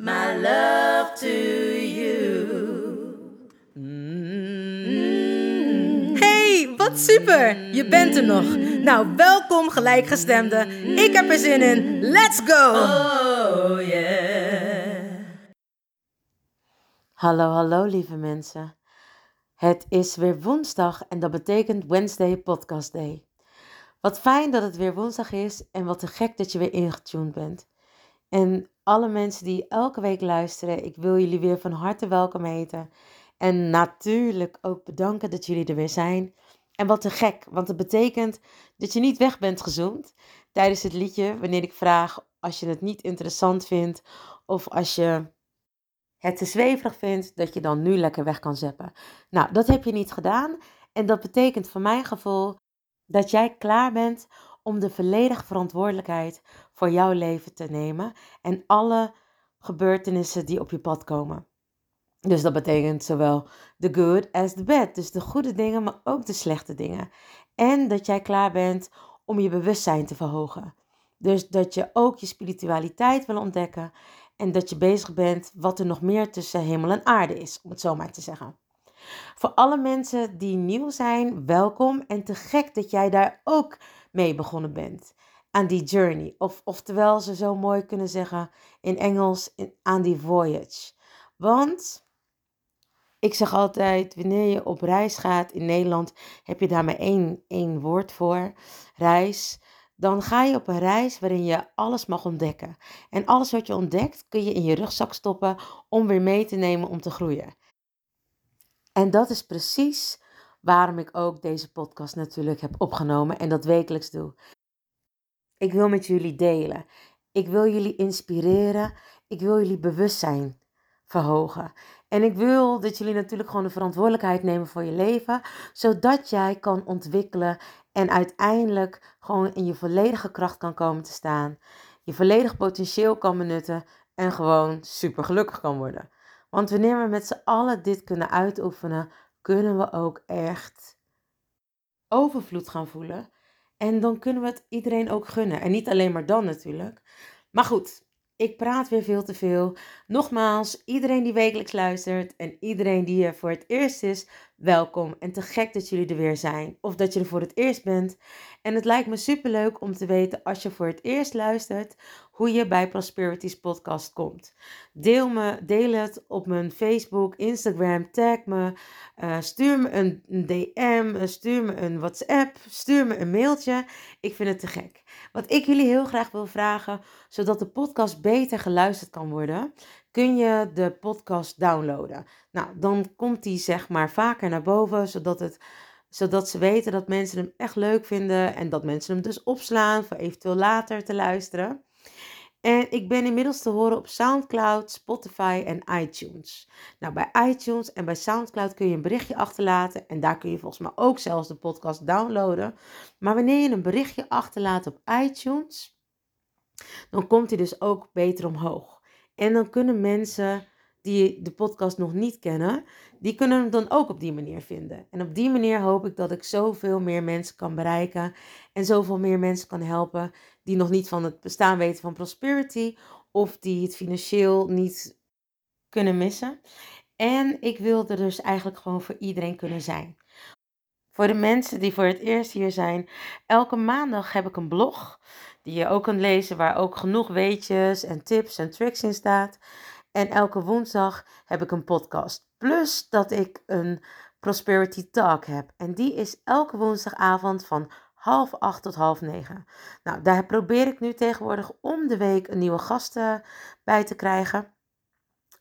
my love to you. Hey, wat super! Je bent er nog. Nou, welkom gelijkgestemde. Ik heb er zin in. Let's go! Oh yeah. Hallo, hallo lieve mensen. Het is weer woensdag en dat betekent Wednesday Podcast Day. Wat fijn dat het weer woensdag is en wat te gek dat je weer ingetuned bent. En alle mensen die elke week luisteren, ik wil jullie weer van harte welkom heten. En natuurlijk ook bedanken dat jullie er weer zijn. En wat te gek, want het betekent dat je niet weg bent gezoomd tijdens het liedje wanneer ik vraag als je het niet interessant vindt of als je het te zweverig vindt, dat je dan nu lekker weg kan zeppen. Nou, dat heb je niet gedaan. En dat betekent voor mijn gevoel dat jij klaar bent om de volledige verantwoordelijkheid voor jouw leven te nemen en alle gebeurtenissen die op je pad komen. Dus dat betekent zowel de good as the bad. Dus de goede dingen, maar ook de slechte dingen. En dat jij klaar bent om je bewustzijn te verhogen. Dus dat je ook je spiritualiteit wil ontdekken en dat je bezig bent wat er nog meer tussen hemel en aarde is, om het zo maar te zeggen. Voor alle mensen die nieuw zijn, welkom en te gek dat jij daar ook mee begonnen bent. Aan die journey, of oftewel ze zo mooi kunnen zeggen in Engels, in, aan die voyage. Want ik zeg altijd, wanneer je op reis gaat in Nederland, heb je daar maar één, één woord voor, reis dan ga je op een reis waarin je alles mag ontdekken. En alles wat je ontdekt kun je in je rugzak stoppen om weer mee te nemen om te groeien. En dat is precies waarom ik ook deze podcast natuurlijk heb opgenomen en dat wekelijks doe. Ik wil met jullie delen. Ik wil jullie inspireren. Ik wil jullie bewustzijn verhogen. En ik wil dat jullie natuurlijk gewoon de verantwoordelijkheid nemen voor je leven, zodat jij kan ontwikkelen en uiteindelijk gewoon in je volledige kracht kan komen te staan. Je volledig potentieel kan benutten en gewoon super gelukkig kan worden. Want wanneer we met z'n allen dit kunnen uitoefenen, kunnen we ook echt overvloed gaan voelen. En dan kunnen we het iedereen ook gunnen. En niet alleen maar dan natuurlijk. Maar goed, ik praat weer veel te veel. Nogmaals, iedereen die wekelijks luistert en iedereen die er voor het eerst is, welkom. En te gek dat jullie er weer zijn. Of dat je er voor het eerst bent. En het lijkt me super leuk om te weten als je voor het eerst luistert, hoe je bij Prosperities podcast komt. Deel, me, deel het op mijn Facebook, Instagram, tag me, uh, stuur me een, DM, uh, stuur me een WhatsApp, stuur me een mailtje. Ik vind het te gek. Wat ik jullie heel graag wil vragen, zodat de podcast beter geluisterd kan worden, kun je de podcast downloaden. Nou, dan komt die zeg maar vaker naar boven, zodat, het, zodat ze weten dat mensen hem echt leuk vinden en dat mensen hem dus opslaan voor eventueel later te luisteren. En ik ben inmiddels te horen op SoundCloud, Spotify en iTunes. Nou, bij iTunes en bij SoundCloud kun je een berichtje achterlaten. En daar kun je volgens mij ook zelfs de podcast downloaden. Maar wanneer je een berichtje achterlaat op iTunes, dan komt hij dus ook beter omhoog. En dan kunnen mensen die de podcast nog niet kennen, die kunnen hem dan ook op die manier vinden. En op die manier hoop ik dat ik zoveel meer mensen kan bereiken en zoveel meer mensen kan helpen die nog niet van het bestaan weten van prosperity of die het financieel niet kunnen missen. En ik wil er dus eigenlijk gewoon voor iedereen kunnen zijn. Voor de mensen die voor het eerst hier zijn, elke maandag heb ik een blog die je ook kunt lezen waar ook genoeg weetjes en tips en tricks in staat. En elke woensdag heb ik een podcast. Plus dat ik een Prosperity Talk heb. En die is elke woensdagavond van half acht tot half negen. Nou, daar probeer ik nu tegenwoordig om de week een nieuwe gast bij te krijgen.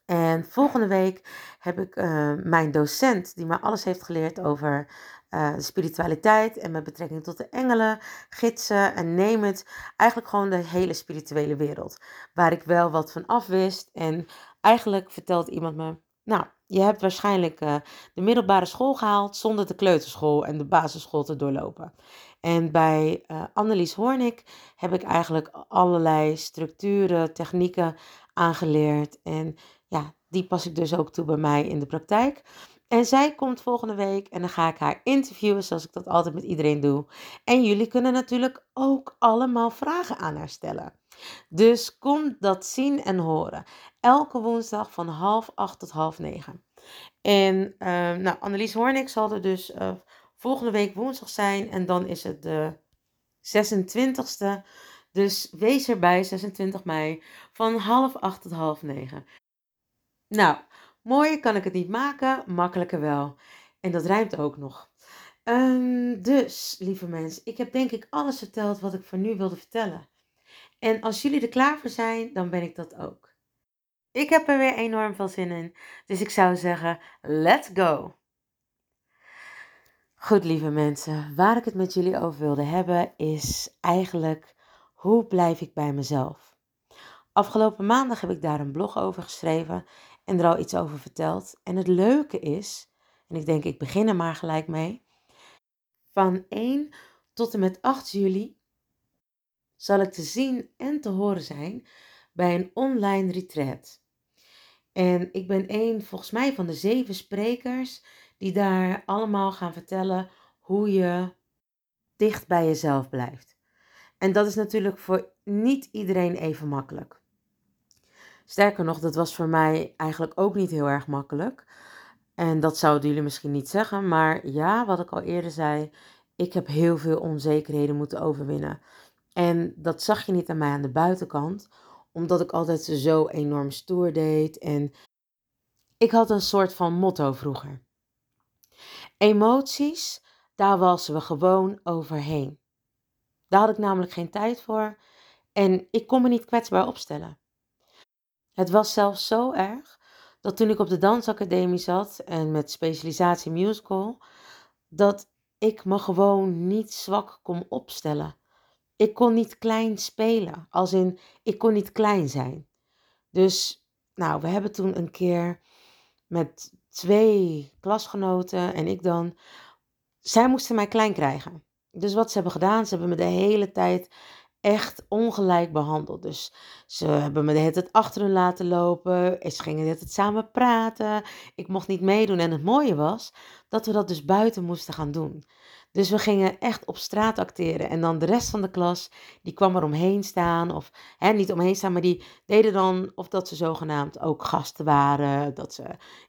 En volgende week heb ik uh, mijn docent, die me alles heeft geleerd over uh, spiritualiteit en met betrekking tot de engelen, gidsen en neem het. Eigenlijk gewoon de hele spirituele wereld. Waar ik wel wat van afwist. En eigenlijk vertelt iemand me, nou, je hebt waarschijnlijk uh, de middelbare school gehaald zonder de kleuterschool en de basisschool te doorlopen. En bij uh, Annelies Hoornik heb ik eigenlijk allerlei structuren, technieken aangeleerd. En ja, die pas ik dus ook toe bij mij in de praktijk. En zij komt volgende week en dan ga ik haar interviewen, zoals ik dat altijd met iedereen doe. En jullie kunnen natuurlijk ook allemaal vragen aan haar stellen. Dus kom dat zien en horen. Elke woensdag van half acht tot half negen. En uh, nou, Annelies Hoornik zal er dus uh, volgende week woensdag zijn. En dan is het de 26e. Dus wees erbij, 26 mei, van half acht tot half negen. Nou, mooier kan ik het niet maken, makkelijker wel. En dat rijmt ook nog. Um, dus, lieve mensen, ik heb denk ik alles verteld wat ik voor nu wilde vertellen. En als jullie er klaar voor zijn, dan ben ik dat ook. Ik heb er weer enorm veel zin in. Dus ik zou zeggen, let's go! Goed, lieve mensen, waar ik het met jullie over wilde hebben is eigenlijk hoe blijf ik bij mezelf? Afgelopen maandag heb ik daar een blog over geschreven en er al iets over verteld. En het leuke is, en ik denk ik begin er maar gelijk mee, van 1 tot en met 8 juli zal ik te zien en te horen zijn bij een online retreat. En ik ben een, volgens mij, van de zeven sprekers die daar allemaal gaan vertellen hoe je dicht bij jezelf blijft. En dat is natuurlijk voor niet iedereen even makkelijk. Sterker nog, dat was voor mij eigenlijk ook niet heel erg makkelijk. En dat zouden jullie misschien niet zeggen, maar ja, wat ik al eerder zei, ik heb heel veel onzekerheden moeten overwinnen. En dat zag je niet aan mij aan de buitenkant, omdat ik altijd zo enorm stoer deed. En ik had een soort van motto vroeger. Emoties, daar wassen we gewoon overheen. Daar had ik namelijk geen tijd voor en ik kon me niet kwetsbaar opstellen. Het was zelfs zo erg dat toen ik op de dansacademie zat en met specialisatie musical, dat ik me gewoon niet zwak kon opstellen. Ik kon niet klein spelen, als in ik kon niet klein zijn. Dus, nou, we hebben toen een keer met twee klasgenoten en ik dan, zij moesten mij klein krijgen. Dus wat ze hebben gedaan, ze hebben me de hele tijd echt ongelijk behandeld. Dus ze hebben me de hele tijd achter hun laten lopen. Ze gingen de hele tijd samen praten. Ik mocht niet meedoen. En het mooie was dat we dat dus buiten moesten gaan doen. Dus we gingen echt op straat acteren. En dan de rest van de klas, die kwam er omheen staan. Of hè, niet omheen staan, maar die deden dan of dat ze zogenaamd ook gasten waren. Dat ze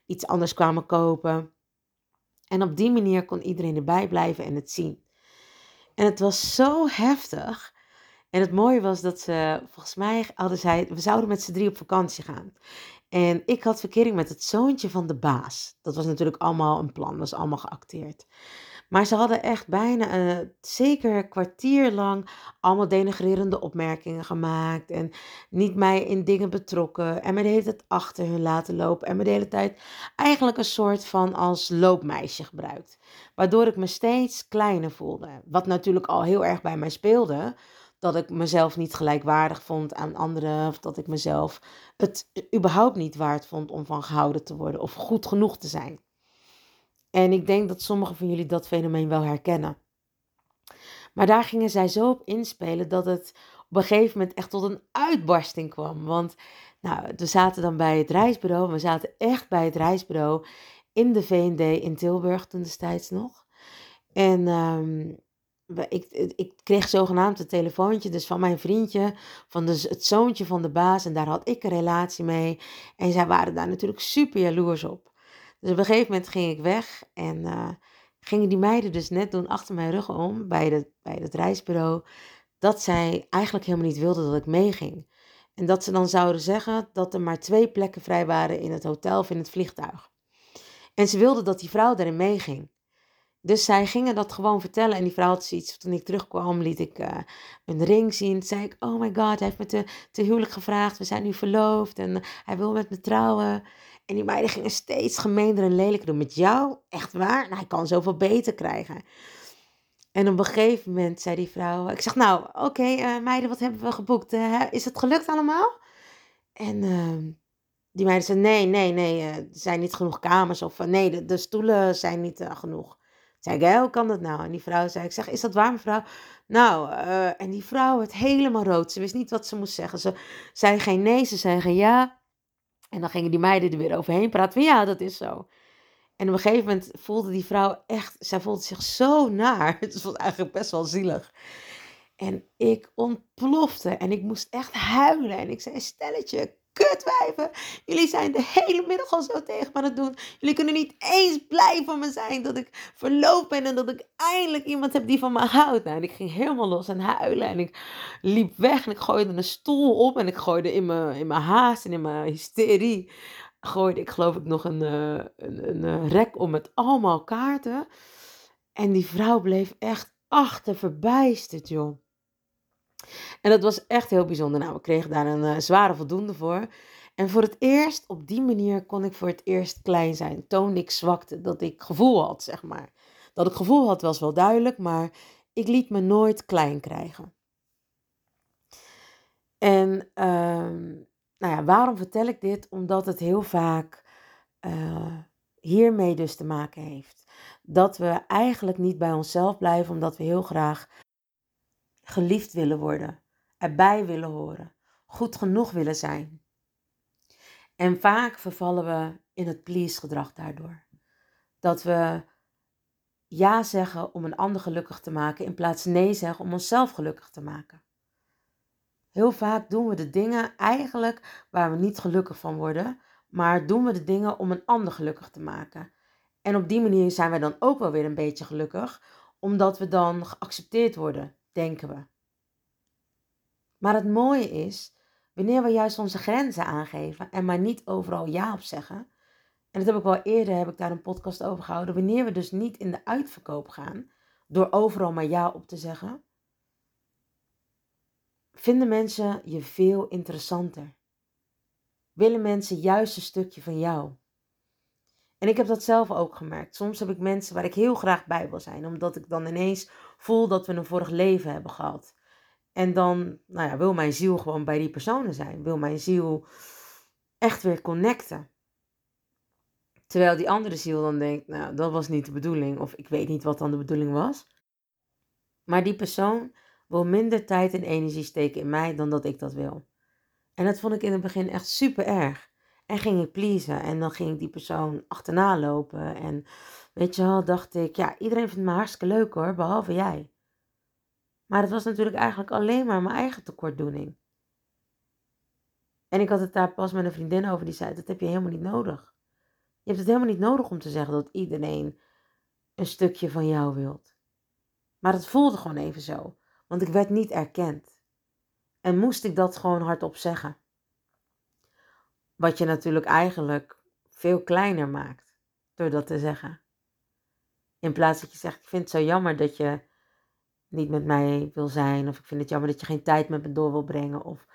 iets anders kwamen kopen. En op die manier kon iedereen erbij blijven en het zien. En het was zo heftig. En het mooie was dat ze, volgens mij hadden zij, we zouden met z'n drie op vakantie gaan. En ik had verkering met het zoontje van de baas. Dat was natuurlijk allemaal een plan, dat was allemaal geacteerd. Maar ze hadden echt bijna zeker een kwartier lang allemaal denigrerende opmerkingen gemaakt. En niet mij in dingen betrokken. En me de hele tijd achter hun laten lopen. En me de hele tijd eigenlijk een soort van als loopmeisje gebruikt. Waardoor ik me steeds kleiner voelde. Wat natuurlijk al heel erg bij mij speelde dat ik mezelf niet gelijkwaardig vond aan anderen. Of dat ik mezelf het überhaupt niet waard vond om van gehouden te worden of goed genoeg te zijn. En ik denk dat sommigen van jullie dat fenomeen wel herkennen. Maar daar gingen zij zo op inspelen dat het op een gegeven moment echt tot een uitbarsting kwam. Want nou, we zaten dan bij het reisbureau. We zaten echt bij het reisbureau in de VND in Tilburg toen destijds nog. En um, ik, ik kreeg zogenaamd een telefoontje dus van mijn vriendje, van dus het zoontje van de baas. En daar had ik een relatie mee. En zij waren daar natuurlijk super jaloers op. Dus op een gegeven moment ging ik weg en uh, gingen die meiden dus net doen achter mijn rug om bij, de, bij het reisbureau. Dat zij eigenlijk helemaal niet wilden dat ik meeging. En dat ze dan zouden zeggen dat er maar twee plekken vrij waren in het hotel of in het vliegtuig. En ze wilden dat die vrouw daarin meeging. Dus zij gingen dat gewoon vertellen. En die vrouw had zoiets. Toen ik terugkwam, liet ik uh, een ring zien. Zei ik: Oh my god, hij heeft me te, te huwelijk gevraagd. We zijn nu verloofd. En hij wil met me trouwen. En die meiden gingen steeds gemeender en lelijker doen. Met jou? Echt waar? Nou, hij kan zoveel beter krijgen. En op een gegeven moment zei die vrouw: Ik zeg: Nou, oké, uh, meiden, wat hebben we geboekt? Uh, is het gelukt allemaal? En ehm, die meiden zeiden: Nee, nee, nee, er zijn niet genoeg kamers. Of nee, de stoelen zijn niet genoeg. Zei ik, hoe kan dat nou? En die vrouw zei, ik zeg, is dat waar mevrouw? Nou, uh, en die vrouw werd helemaal rood. Ze wist niet wat ze moest zeggen. Ze zei geen nee, ze zei geen ja. En dan gingen die meiden er weer overheen praten ja, dat is zo. En op een gegeven moment voelde die vrouw echt, zij voelde zich zo naar. Het was eigenlijk best wel zielig. En ik ontplofte en ik moest echt huilen. En ik zei, stelletje, kutwijven. Jullie zijn de hele middag al zo tegen me aan het doen. Jullie kunnen niet eens blij van me zijn dat ik verloofd ben en dat ik eindelijk iemand heb die van me houdt. Nou, en ik ging helemaal los en huilen en ik liep weg en ik gooide een stoel op en ik gooide in mijn, in mijn haast en in mijn hysterie. Gooide ik geloof ik nog een, uh, een, een rek om met allemaal kaarten. En die vrouw bleef echt achter verbijsterd, joh. En dat was echt heel bijzonder. Nou, we kregen daar een uh, zware voldoende voor. En voor het eerst, op die manier, kon ik voor het eerst klein zijn. Toonde ik zwakte, dat ik gevoel had, zeg maar. Dat ik gevoel had, was wel duidelijk, maar ik liet me nooit klein krijgen. En uh, nou ja, waarom vertel ik dit? Omdat het heel vaak uh, hiermee dus te maken heeft. Dat we eigenlijk niet bij onszelf blijven, omdat we heel graag geliefd willen worden, erbij willen horen, goed genoeg willen zijn. En vaak vervallen we in het please-gedrag daardoor. Dat we ja zeggen om een ander gelukkig te maken in plaats nee zeggen om onszelf gelukkig te maken. Heel vaak doen we de dingen eigenlijk waar we niet gelukkig van worden, maar doen we de dingen om een ander gelukkig te maken. En op die manier zijn wij dan ook wel weer een beetje gelukkig, omdat we dan geaccepteerd worden denken we. Maar het mooie is, wanneer we juist onze grenzen aangeven en maar niet overal ja op zeggen, en dat heb ik wel eerder, heb ik daar een podcast over gehouden, wanneer we dus niet in de uitverkoop gaan, door overal maar ja op te zeggen, vinden mensen je veel interessanter. Willen mensen juist een stukje van jou. En ik heb dat zelf ook gemerkt. Soms heb ik mensen waar ik heel graag bij wil zijn, omdat ik dan ineens voel dat we een vorig leven hebben gehad. En dan nou ja, wil mijn ziel gewoon bij die personen zijn. Wil mijn ziel echt weer connecten. Terwijl die andere ziel dan denkt, nou, dat was niet de bedoeling. Of ik weet niet wat dan de bedoeling was. Maar die persoon wil minder tijd en energie steken in mij dan dat ik dat wil. En dat vond ik in het begin echt super erg. En ging ik pleasen. En dan ging ik die persoon achterna lopen. En weet je wel, dacht ik, ja, iedereen vindt me hartstikke leuk hoor, behalve jij. Maar het was natuurlijk eigenlijk alleen maar mijn eigen tekortdoening. En ik had het daar pas met een vriendin over die zei: Dat heb je helemaal niet nodig. Je hebt het helemaal niet nodig om te zeggen dat iedereen een stukje van jou wilt. Maar het voelde gewoon even zo, want ik werd niet erkend. En moest ik dat gewoon hardop zeggen. Wat je natuurlijk eigenlijk veel kleiner maakt door dat te zeggen. In plaats dat je zegt: Ik vind het zo jammer dat je niet met mij wil zijn. Of ik vind het jammer dat je geen tijd met me door wil brengen. Of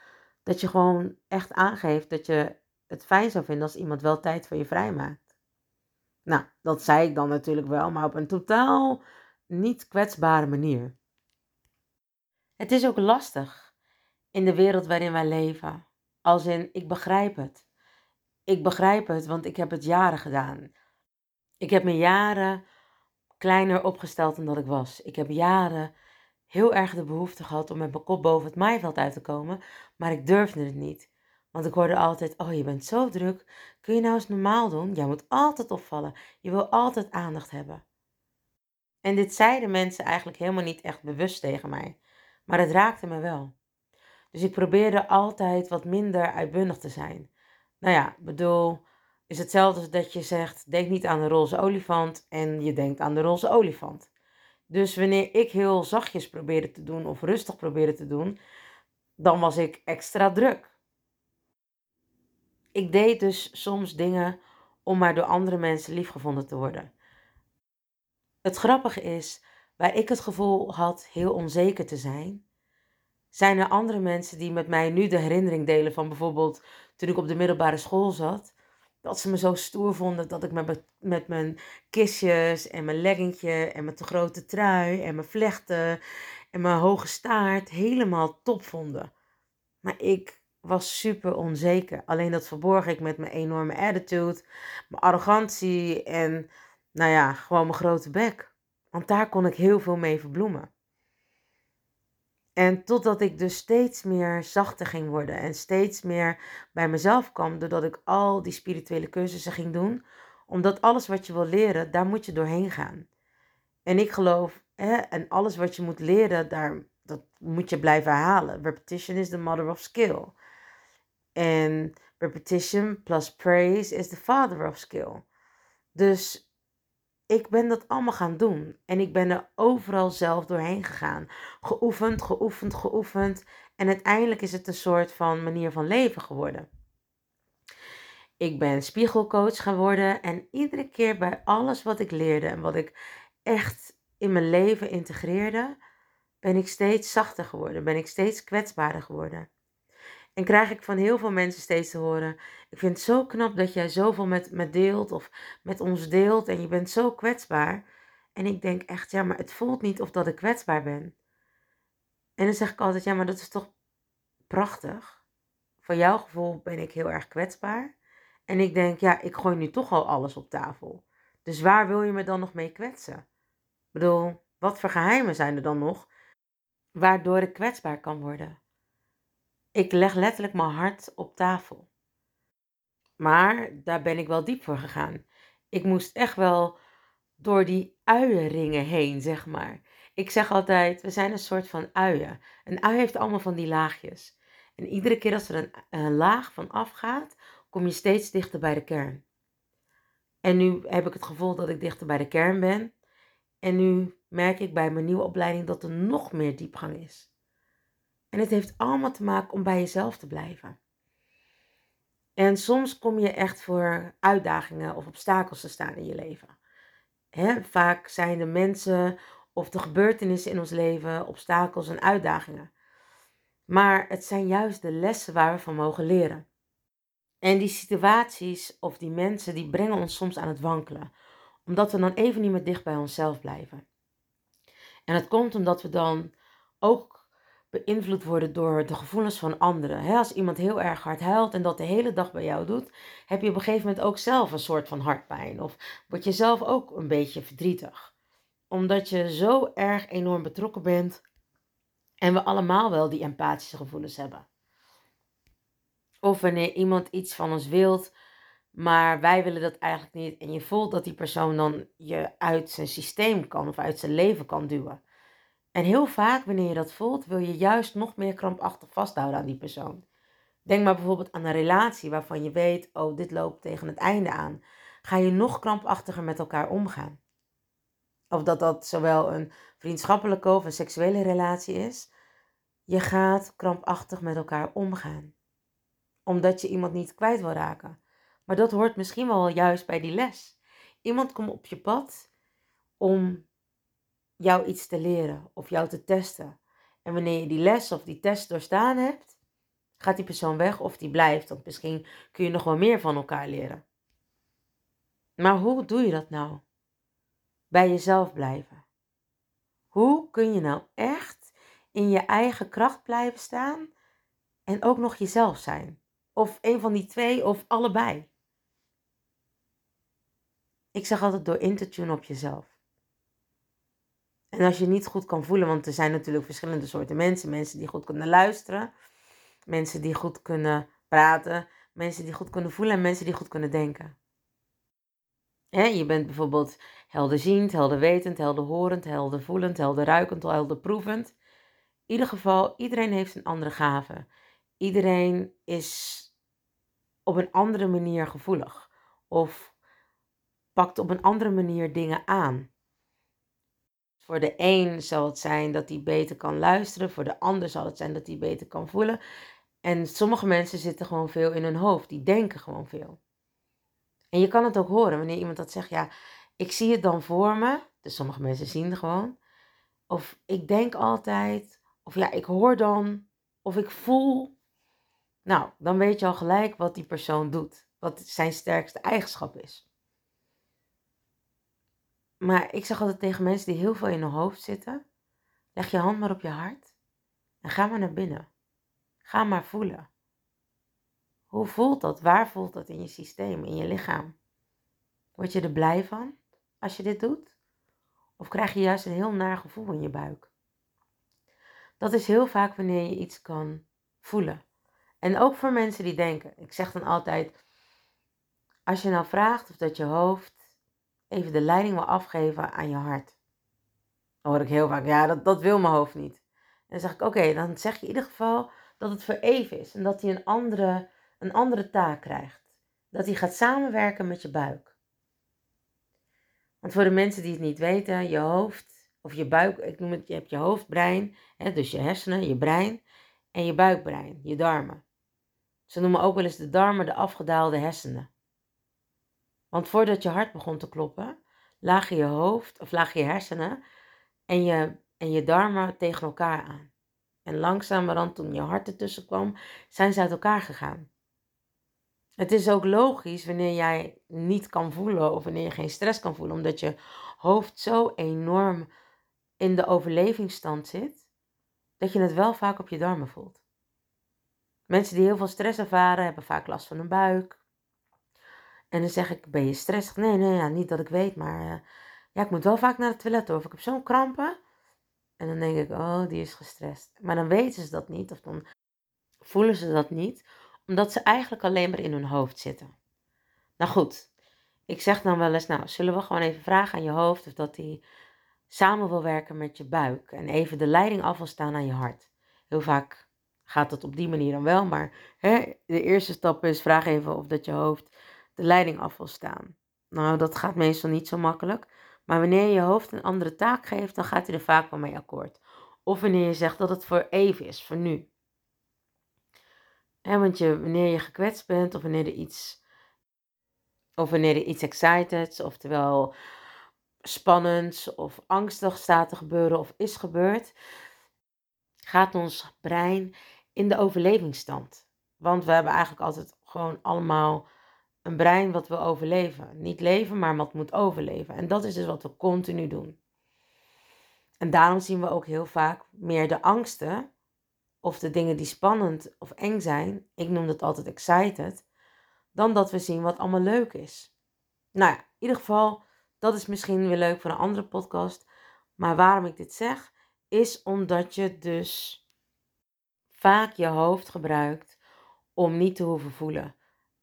dat je gewoon echt aangeeft dat je het fijn zou vinden als iemand wel tijd voor je vrijmaakt. Nou, dat zei ik dan natuurlijk wel, maar op een totaal niet kwetsbare manier. Het is ook lastig in de wereld waarin wij leven. Als in, ik begrijp het. Ik begrijp het, want ik heb het jaren gedaan. Ik heb me jaren kleiner opgesteld dan dat ik was. Ik heb jaren heel erg de behoefte gehad om met mijn kop boven het maaiveld uit te komen, maar ik durfde het niet. Want ik hoorde altijd: Oh, je bent zo druk. Kun je nou eens normaal doen? Jij moet altijd opvallen. Je wil altijd aandacht hebben. En dit zeiden mensen eigenlijk helemaal niet echt bewust tegen mij. Maar het raakte me wel. Dus ik probeerde altijd wat minder uitbundig te zijn. Nou ja, bedoel, is hetzelfde als dat je zegt: denk niet aan de roze olifant en je denkt aan de roze olifant. Dus wanneer ik heel zachtjes probeerde te doen of rustig probeerde te doen, dan was ik extra druk. ik deed dus soms dingen om maar door andere mensen liefgevonden te worden. Het grappige is, waar ik het gevoel had heel onzeker te zijn, zijn er andere mensen die met mij nu de herinnering delen van bijvoorbeeld toen ik op de middelbare school zat. Dat ze me zo stoer vonden dat ik met, met mijn kistjes en mijn leggingje en mijn te grote trui en mijn vlechten en mijn hoge staart helemaal top vonden. Maar ik was super onzeker. Alleen dat verborg ik met mijn enorme attitude, mijn arrogantie en nou ja, gewoon mijn grote bek. Want daar kon ik heel veel mee verbloemen. En totdat ik dus steeds meer zachter ging worden en steeds meer bij mezelf kwam, doordat ik al die spirituele cursussen ging doen. Omdat alles wat je wil leren, daar moet je doorheen gaan. En ik geloof, hè, en alles wat je moet leren, daar, dat moet je blijven halen. Repetition is the mother of skill. En repetition plus praise is the father of skill. Dus ik ben dat allemaal gaan doen. En ik ben er overal zelf doorheen gegaan. Geoefend, geoefend, geoefend. En uiteindelijk is het een soort van manier van leven geworden. Ik ben spiegelcoach geworden. En iedere keer bij alles wat ik leerde en wat ik echt in mijn leven integreerde, ben ik steeds zachter geworden. Ben ik steeds kwetsbaarder geworden. En krijg ik van heel veel mensen steeds te horen: Ik vind het zo knap dat jij zoveel met me deelt of met ons deelt en je bent zo kwetsbaar. En ik denk echt, ja, maar het voelt niet of dat ik kwetsbaar ben. En dan zeg ik altijd: Ja, maar dat is toch prachtig. Van jouw gevoel ben ik heel erg kwetsbaar. En ik denk, ja, ik gooi nu toch al alles op tafel. Dus waar wil je me dan nog mee kwetsen? Ik bedoel, wat voor geheimen zijn er dan nog waardoor ik kwetsbaar kan worden? Ik leg letterlijk mijn hart op tafel. Maar daar ben ik wel diep voor gegaan. Ik moest echt wel door die uienringen heen, zeg maar. Ik zeg altijd, we zijn een soort van uien. Een ui heeft allemaal van die laagjes. En iedere keer als er een, een laag van afgaat, kom je steeds dichter bij de kern. En nu heb ik het gevoel dat ik dichter bij de kern ben. En nu merk ik bij mijn nieuwe opleiding dat er nog meer diepgang is. En het heeft allemaal te maken om bij jezelf te blijven. En soms kom je echt voor uitdagingen of obstakels te staan in je leven. vaak zijn de mensen of de gebeurtenissen in ons leven obstakels en uitdagingen. Maar het zijn juist de lessen waar we van mogen leren. En die situaties of die mensen die brengen ons soms aan het wankelen. Omdat we dan even niet meer dicht bij onszelf blijven. En het komt omdat we dan ook beïnvloed worden door de gevoelens van anderen. als iemand heel erg hard huilt en dat de hele dag bij jou doet, heb je op een gegeven moment ook zelf een soort van hartpijn. Of word je zelf ook een beetje verdrietig. Omdat je zo erg enorm betrokken bent en we allemaal wel die empathische gevoelens hebben. Of wanneer iemand iets van ons wilt, maar wij willen dat eigenlijk niet. En je voelt dat die persoon dan je uit zijn systeem kan of uit zijn leven kan duwen. En heel vaak, wanneer je dat voelt, wil je juist nog meer krampachtig vasthouden aan die persoon. Denk maar bijvoorbeeld aan een relatie waarvan je weet, oh, dit loopt tegen het einde aan. Ga je nog krampachtiger met elkaar omgaan? Of dat dat zowel een vriendschappelijke of een seksuele relatie is. Je gaat krampachtig met elkaar omgaan. Omdat je iemand niet kwijt wil raken. Maar dat hoort misschien wel juist bij die les. Iemand komt op je pad om jou iets te leren of jou te testen. En wanneer je die les of die test doorstaan hebt, gaat die persoon weg of die blijft. Want misschien kun je nog wel meer van elkaar leren. Maar hoe doe je dat nou? Bij jezelf blijven. Hoe kun je nou echt in je eigen kracht blijven staan en ook nog jezelf zijn? Of een van die twee of allebei? Ik zeg altijd door in te tunen op jezelf. En als je niet goed kan voelen, want er zijn natuurlijk verschillende soorten mensen. Mensen die goed kunnen luisteren, mensen die goed kunnen praten, mensen die goed kunnen voelen en mensen die goed kunnen denken. je bent bijvoorbeeld helderziend, helderwetend, helderhorend, heldervoelend, helderruikend, helderproevend. In ieder geval, iedereen heeft een andere gave. Iedereen is op een andere manier gevoelig. Of pakt op een andere manier dingen aan. Voor de een zal het zijn dat hij beter kan luisteren, voor de ander zal het zijn dat hij beter kan voelen. En sommige mensen zitten gewoon veel in hun hoofd. Die denken gewoon veel. En je kan het ook horen wanneer iemand dat zegt. Ja, ik zie het dan voor me. Dus sommige mensen zien het gewoon. Of ik denk altijd. Of ja, ik hoor dan. Of ik voel. Nou, dan weet je al gelijk wat die persoon doet. Wat zijn sterkste eigenschap is. Maar ik zeg altijd tegen mensen die heel veel in hun hoofd zitten. Leg je hand maar op je hart. En ga maar naar binnen. Ga maar voelen. Hoe voelt dat? Waar voelt dat in je systeem, in je lichaam? Word je er blij van als je dit doet? Of krijg je juist een heel naar gevoel in je buik? Dat is heel vaak wanneer je iets kan voelen. En ook voor mensen die denken. Ik zeg dan altijd, als je nou vraagt of dat je hoofd even de leiding wil afgeven aan je hart. Dan hoor ik heel vaak, ja, dat, dat wil mijn hoofd niet. En dan zeg ik, oké, dan zeg je in ieder geval dat het voor even is. En dat hij een andere, een andere taak krijgt. Dat hij gaat samenwerken met je buik. Want voor de mensen die het niet weten, je hoofd of je buik, ik noem het, je hebt je hoofdbrein, hè, dus je hersenen, je brein en je buikbrein, je darmen. Ze noemen ook wel eens de darmen de afgedaalde hersenen. Want voordat je hart begon te kloppen, lagen je hoofd of lagen je hersenen en je, en je darmen tegen elkaar aan. En langzamerhand, toen je hart ertussen kwam, zijn ze uit elkaar gegaan. Het is ook logisch wanneer jij niet kan voelen of wanneer je geen stress kan voelen, omdat je hoofd zo enorm in de overlevingsstand zit, dat je het wel vaak op je darmen voelt. Mensen die heel veel stress ervaren, hebben vaak last van hun buik. En dan zeg ik, ben je stressig? Nee, nee, ja, niet dat ik weet, maar uh, ja, ik moet wel vaak naar het toilet of ik heb zo'n krampen. En dan denk ik, oh, die is gestrest. Maar dan weten ze dat niet of dan voelen ze dat niet, omdat ze eigenlijk alleen maar in hun hoofd zitten. Nou goed, ik zeg dan wel eens, nou, zullen we gewoon even vragen aan je hoofd of dat hij samen wil werken met je buik en even de leiding af wil staan aan je hart. Heel vaak gaat dat op die manier dan wel, maar hè, de eerste stap is vraag even of dat je hoofd de leiding af wil staan. Nou, dat gaat meestal niet zo makkelijk. Maar wanneer je je hoofd een andere taak geeft, dan gaat hij er vaak wel mee akkoord. Of wanneer je zegt dat het voor even is, voor nu. Want wanneer je gekwetst bent, of wanneer er iets, of wanneer er iets excited, oftewel spannends of angstig staat te gebeuren of is gebeurd, gaat ons brein in de overlevingsstand. Want we hebben eigenlijk altijd gewoon allemaal een brein wat wil overleven. Niet leven, maar wat moet overleven. En dat is dus wat we continu doen. En daarom zien we ook heel vaak meer de angsten of de dingen die spannend of eng zijn. Ik noem dat altijd excited. Dan dat we zien wat allemaal leuk is. Nou ja, in ieder geval, dat is misschien weer leuk voor een andere podcast. Maar waarom ik dit zeg, is omdat je dus vaak je hoofd gebruikt om niet te hoeven voelen.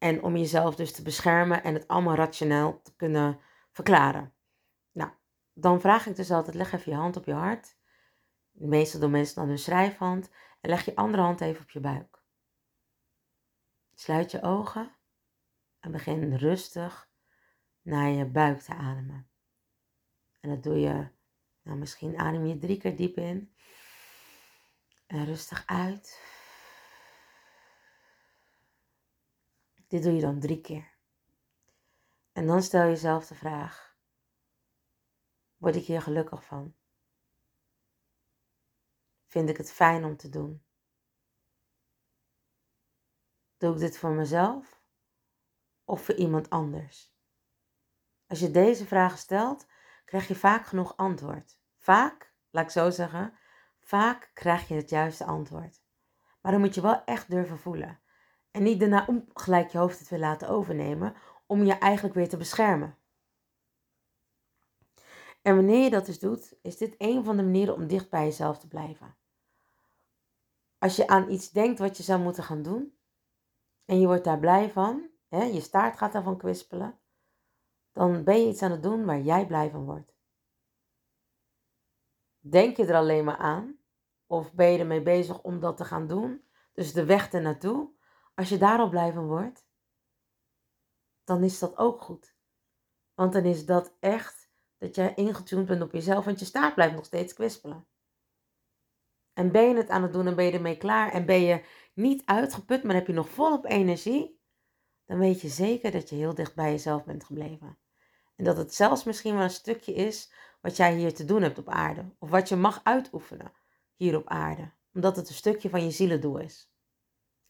En om jezelf dus te beschermen en het allemaal rationeel te kunnen verklaren. Nou, dan vraag ik dus altijd, leg even je hand op je hart. Meestal doen mensen dan hun schrijfhand. En leg je andere hand even op je buik. Sluit je ogen en begin rustig naar je buik te ademen. En dat doe je, nou misschien adem je drie keer diep in. En rustig uit. Dit doe je dan drie keer. En dan stel je jezelf de vraag: word ik hier gelukkig van? Vind ik het fijn om te doen? Doe ik dit voor mezelf of voor iemand anders? Als je deze vragen stelt, krijg je vaak genoeg antwoord. Vaak, laat ik zo zeggen, vaak krijg je het juiste antwoord. Maar dan moet je wel echt durven voelen. En niet daarna om gelijk je hoofd het weer laten overnemen om je eigenlijk weer te beschermen. En wanneer je dat dus doet, is dit een van de manieren om dicht bij jezelf te blijven. Als je aan iets denkt wat je zou moeten gaan doen en je wordt daar blij van, hè, je staart gaat daarvan kwispelen, dan ben je iets aan het doen waar jij blij van wordt. Denk je er alleen maar aan of ben je ermee bezig om dat te gaan doen, dus de weg ernaartoe, als je daarop blij van wordt, dan is dat ook goed. Want dan is dat echt dat jij ingetuned bent op jezelf, want je staart blijft nog steeds kwispelen. En ben je het aan het doen en ben je ermee klaar en ben je niet uitgeput, maar heb je nog volop energie, dan weet je zeker dat je heel dicht bij jezelf bent gebleven. En dat het zelfs misschien wel een stukje is wat jij hier te doen hebt op aarde. Of wat je mag uitoefenen hier op aarde. Omdat het een stukje van je zielendoel is.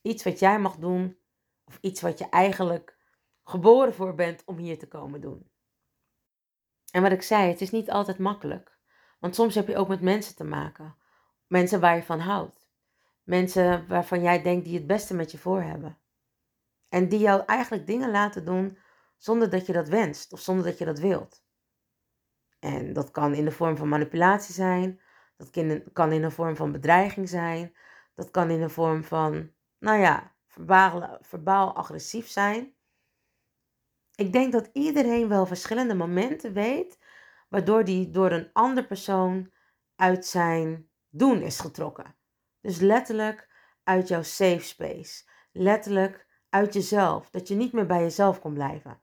Iets wat jij mag doen. Of iets wat je eigenlijk geboren voor bent om hier te komen doen. En wat ik zei, het is niet altijd makkelijk. Want soms heb je ook met mensen te maken. Mensen waar je van houdt. Mensen waarvan jij denkt die het beste met je voor hebben. En die jou eigenlijk dingen laten doen zonder dat je dat wenst of zonder dat je dat wilt. En dat kan in de vorm van manipulatie zijn, dat kan in de vorm van bedreiging zijn, dat kan in de vorm van, nou ja, verbaal, verbaal agressief zijn. Ik denk dat iedereen wel verschillende momenten weet waardoor die door een ander persoon uit zijn doen is getrokken. Dus letterlijk uit jouw safe space. Letterlijk uit jezelf. Dat je niet meer bij jezelf kon blijven.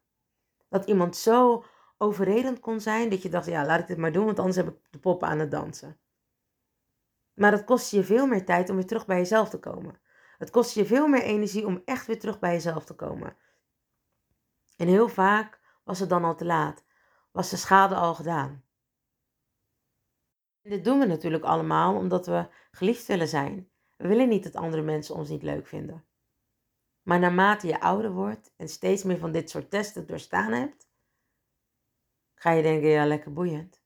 Dat iemand zo overredend kon zijn dat je dacht, ja, laat ik dit maar doen, want anders heb ik de poppen aan het dansen. Maar het kost je veel meer tijd om weer terug bij jezelf te komen. Het kost je veel meer energie om echt weer terug bij jezelf te komen. En heel vaak was het dan al te laat. Was de schade al gedaan. dit doen we natuurlijk allemaal omdat we geliefd willen zijn. We willen niet dat andere mensen ons niet leuk vinden. Maar naarmate je ouder wordt en steeds meer van dit soort testen doorstaan hebt, ga je denken, ja, lekker boeiend.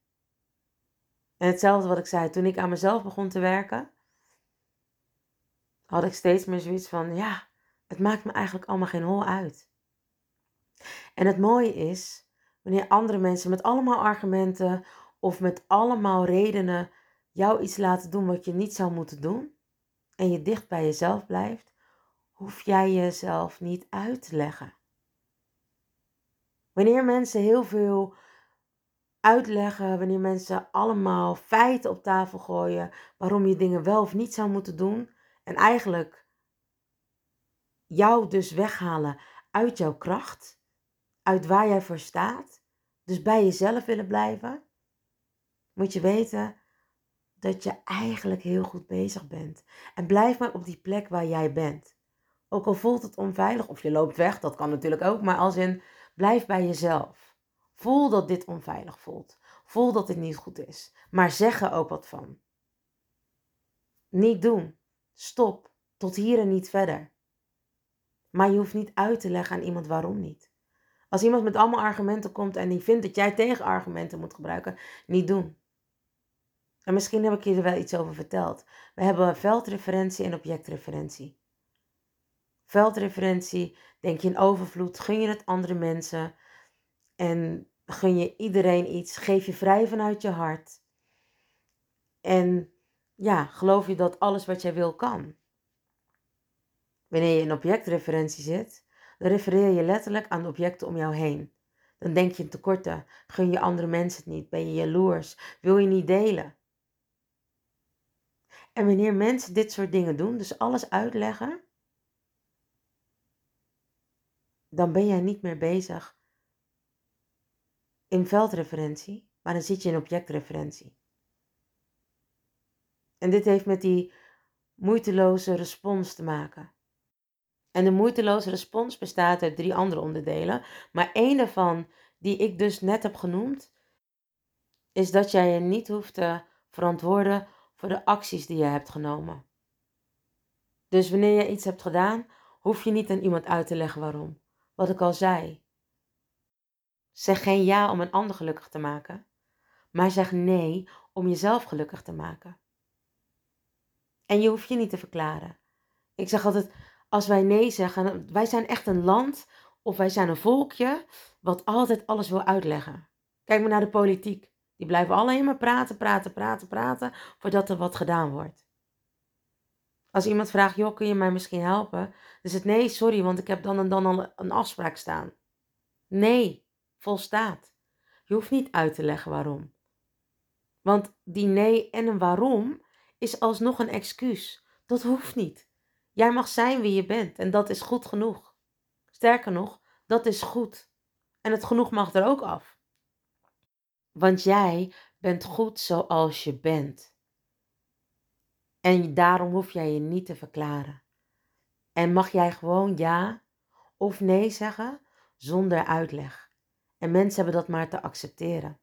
En hetzelfde wat ik zei, toen ik aan mezelf begon te werken, had ik steeds meer zoiets van, ja, het maakt me eigenlijk allemaal geen hol uit. En het mooie is, wanneer andere mensen met allemaal argumenten of met allemaal redenen jou iets laten doen wat je niet zou moeten doen, en je dicht bij jezelf blijft, hoef jij jezelf niet uit te leggen. Wanneer mensen heel veel uitleggen, wanneer mensen allemaal feiten op tafel gooien waarom je dingen wel of niet zou moeten doen en eigenlijk jou dus weghalen uit jouw kracht, uit waar jij voor staat, dus bij jezelf willen blijven, moet je weten dat je eigenlijk heel goed bezig bent. En blijf maar op die plek waar jij bent. Ook al voelt het onveilig of je loopt weg, dat kan natuurlijk ook, maar als in blijf bij jezelf. Voel dat dit onveilig voelt. Voel dat dit niet goed is. Maar zeg er ook wat van. Niet doen. Stop. Tot hier en niet verder. Maar je hoeft niet uit te leggen aan iemand waarom niet. Als iemand met allemaal argumenten komt en die vindt dat jij tegenargumenten moet gebruiken, niet doen. En misschien heb ik je er wel iets over verteld. We hebben veldreferentie en objectreferentie. Veldreferentie, denk je in overvloed, gun je het andere mensen en gun je iedereen iets, geef je vrij vanuit je hart. En ja, geloof je dat alles wat jij wil kan. Wanneer je in objectreferentie zit, dan refereer je letterlijk aan de objecten om jou heen. Dan denk je in tekorten, gun je andere mensen het niet, ben je jaloers, wil je niet delen. En wanneer mensen dit soort dingen doen, dus alles uitleggen, dan ben jij niet meer bezig in veldreferentie, maar dan zit je in objectreferentie. En dit heeft met die moeiteloze respons te maken. En de moeiteloze respons bestaat uit drie andere onderdelen, maar één daarvan, die ik dus net heb genoemd, is dat jij je niet hoeft te verantwoorden voor de acties die je hebt genomen. Dus wanneer je iets hebt gedaan, hoef je niet aan iemand uit te leggen waarom wat ik al zei. Zeg geen ja om een ander gelukkig te maken, maar zeg nee om jezelf gelukkig te maken. En je hoeft je niet te verklaren. Ik zeg altijd, als wij nee zeggen, wij zijn echt een land of wij zijn een volkje wat altijd alles wil uitleggen. Kijk maar naar de politiek. Die blijven alleen maar praten, praten, praten, praten voordat er wat gedaan wordt. Als iemand vraagt, joh, kun je mij misschien helpen? Dan het nee, sorry, want ik heb dan en dan al een afspraak staan. Nee, volstaat. Je hoeft niet uit te leggen waarom. Want die nee en een waarom is alsnog een excuus. Dat hoeft niet. Jij mag zijn wie je bent en dat is goed genoeg. Sterker nog, dat is goed. En het genoeg mag er ook af. Want jij bent goed zoals je bent. En daarom hoef jij je niet te verklaren. En mag jij gewoon ja of nee zeggen zonder uitleg. En mensen hebben dat maar te accepteren.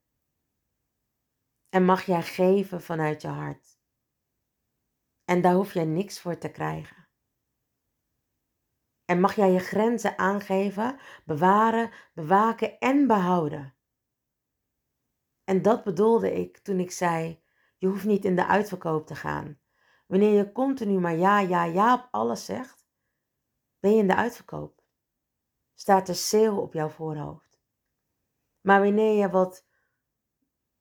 En mag jij geven vanuit je hart. En daar hoef jij niks voor te krijgen. En mag jij je grenzen aangeven, bewaren, bewaken en behouden. En dat bedoelde ik toen ik zei: je hoeft niet in de uitverkoop te gaan. Wanneer je continu maar ja, ja, ja op alles zegt, ben je in de uitverkoop. Staat er sale op jouw voorhoofd. Maar wanneer je wat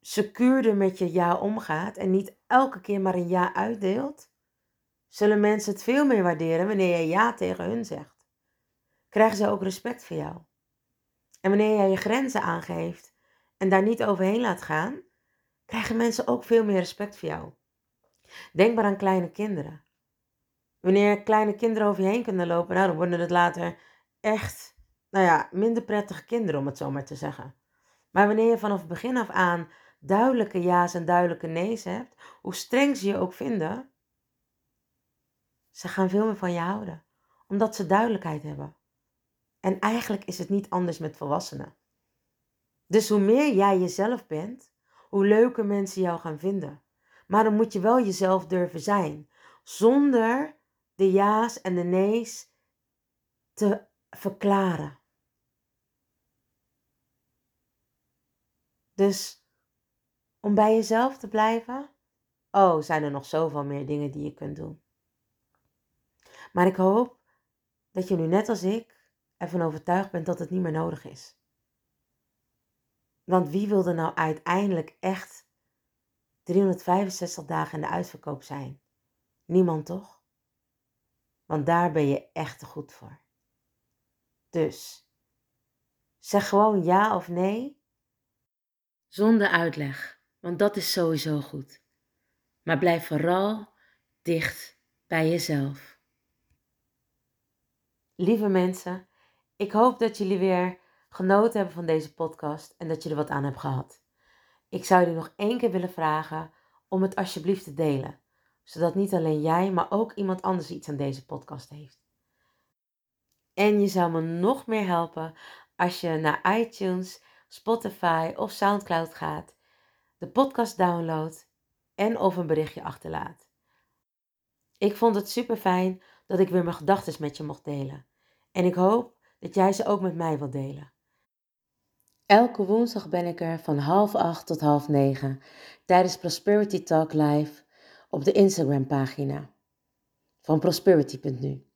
secuurder met je ja omgaat en niet elke keer maar een ja uitdeelt, zullen mensen het veel meer waarderen wanneer je ja tegen hun zegt. Krijgen ze ook respect voor jou. En wanneer jij je grenzen aangeeft en daar niet overheen laat gaan, krijgen mensen ook veel meer respect voor jou. Denk maar aan kleine kinderen. Wanneer kleine kinderen over je heen kunnen lopen, nou, dan worden het later echt, nou ja, minder prettige kinderen, om het zo maar te zeggen. Maar wanneer je vanaf het begin af aan duidelijke ja's en duidelijke nee's hebt, hoe streng ze je ook vinden, ze gaan veel meer van je houden, omdat ze duidelijkheid hebben. En eigenlijk is het niet anders met volwassenen. Dus hoe meer jij jezelf bent, hoe leuker mensen jou gaan vinden. Maar dan moet je wel jezelf durven zijn, zonder de ja's en de nee's te verklaren. Dus om bij jezelf te blijven, oh, zijn er nog zoveel meer dingen die je kunt doen. Maar ik hoop dat je nu net als ik ervan overtuigd bent dat het niet meer nodig is. Want wie wil er nou uiteindelijk echt 365 dagen in de uitverkoop zijn? Niemand toch? Want daar ben je echt te goed voor. Dus zeg gewoon ja of nee. Zonder uitleg, want dat is sowieso goed. Maar blijf vooral dicht bij jezelf. Lieve mensen, ik hoop dat jullie weer genoten hebben van deze podcast en dat je er wat aan hebt gehad. Ik zou jullie nog één keer willen vragen om het alsjeblieft te delen, zodat niet alleen jij, maar ook iemand anders iets aan deze podcast heeft. En je zou me nog meer helpen als je naar iTunes, Spotify of SoundCloud gaat, de podcast downloadt en of een berichtje achterlaat. Ik vond het super fijn dat ik weer mijn gedachten met je mocht delen. En ik hoop dat jij ze ook met mij wilt delen. Elke woensdag ben ik er van half acht tot half negen tijdens Prosperity Talk Live op de Instagram pagina van prosperity.nu.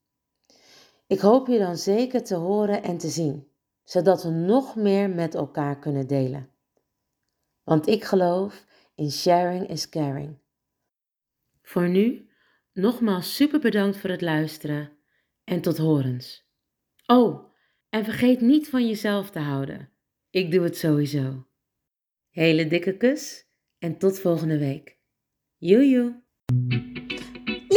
Ik hoop je dan zeker te horen en te zien, zodat we nog meer met elkaar kunnen delen. Want ik geloof in sharing is caring. Voor nu, nogmaals super bedankt voor het luisteren en tot horens. Oh, en vergeet niet van jezelf te houden. Ik doe het sowieso. Hele dikke kus en tot volgende week. Joejoe.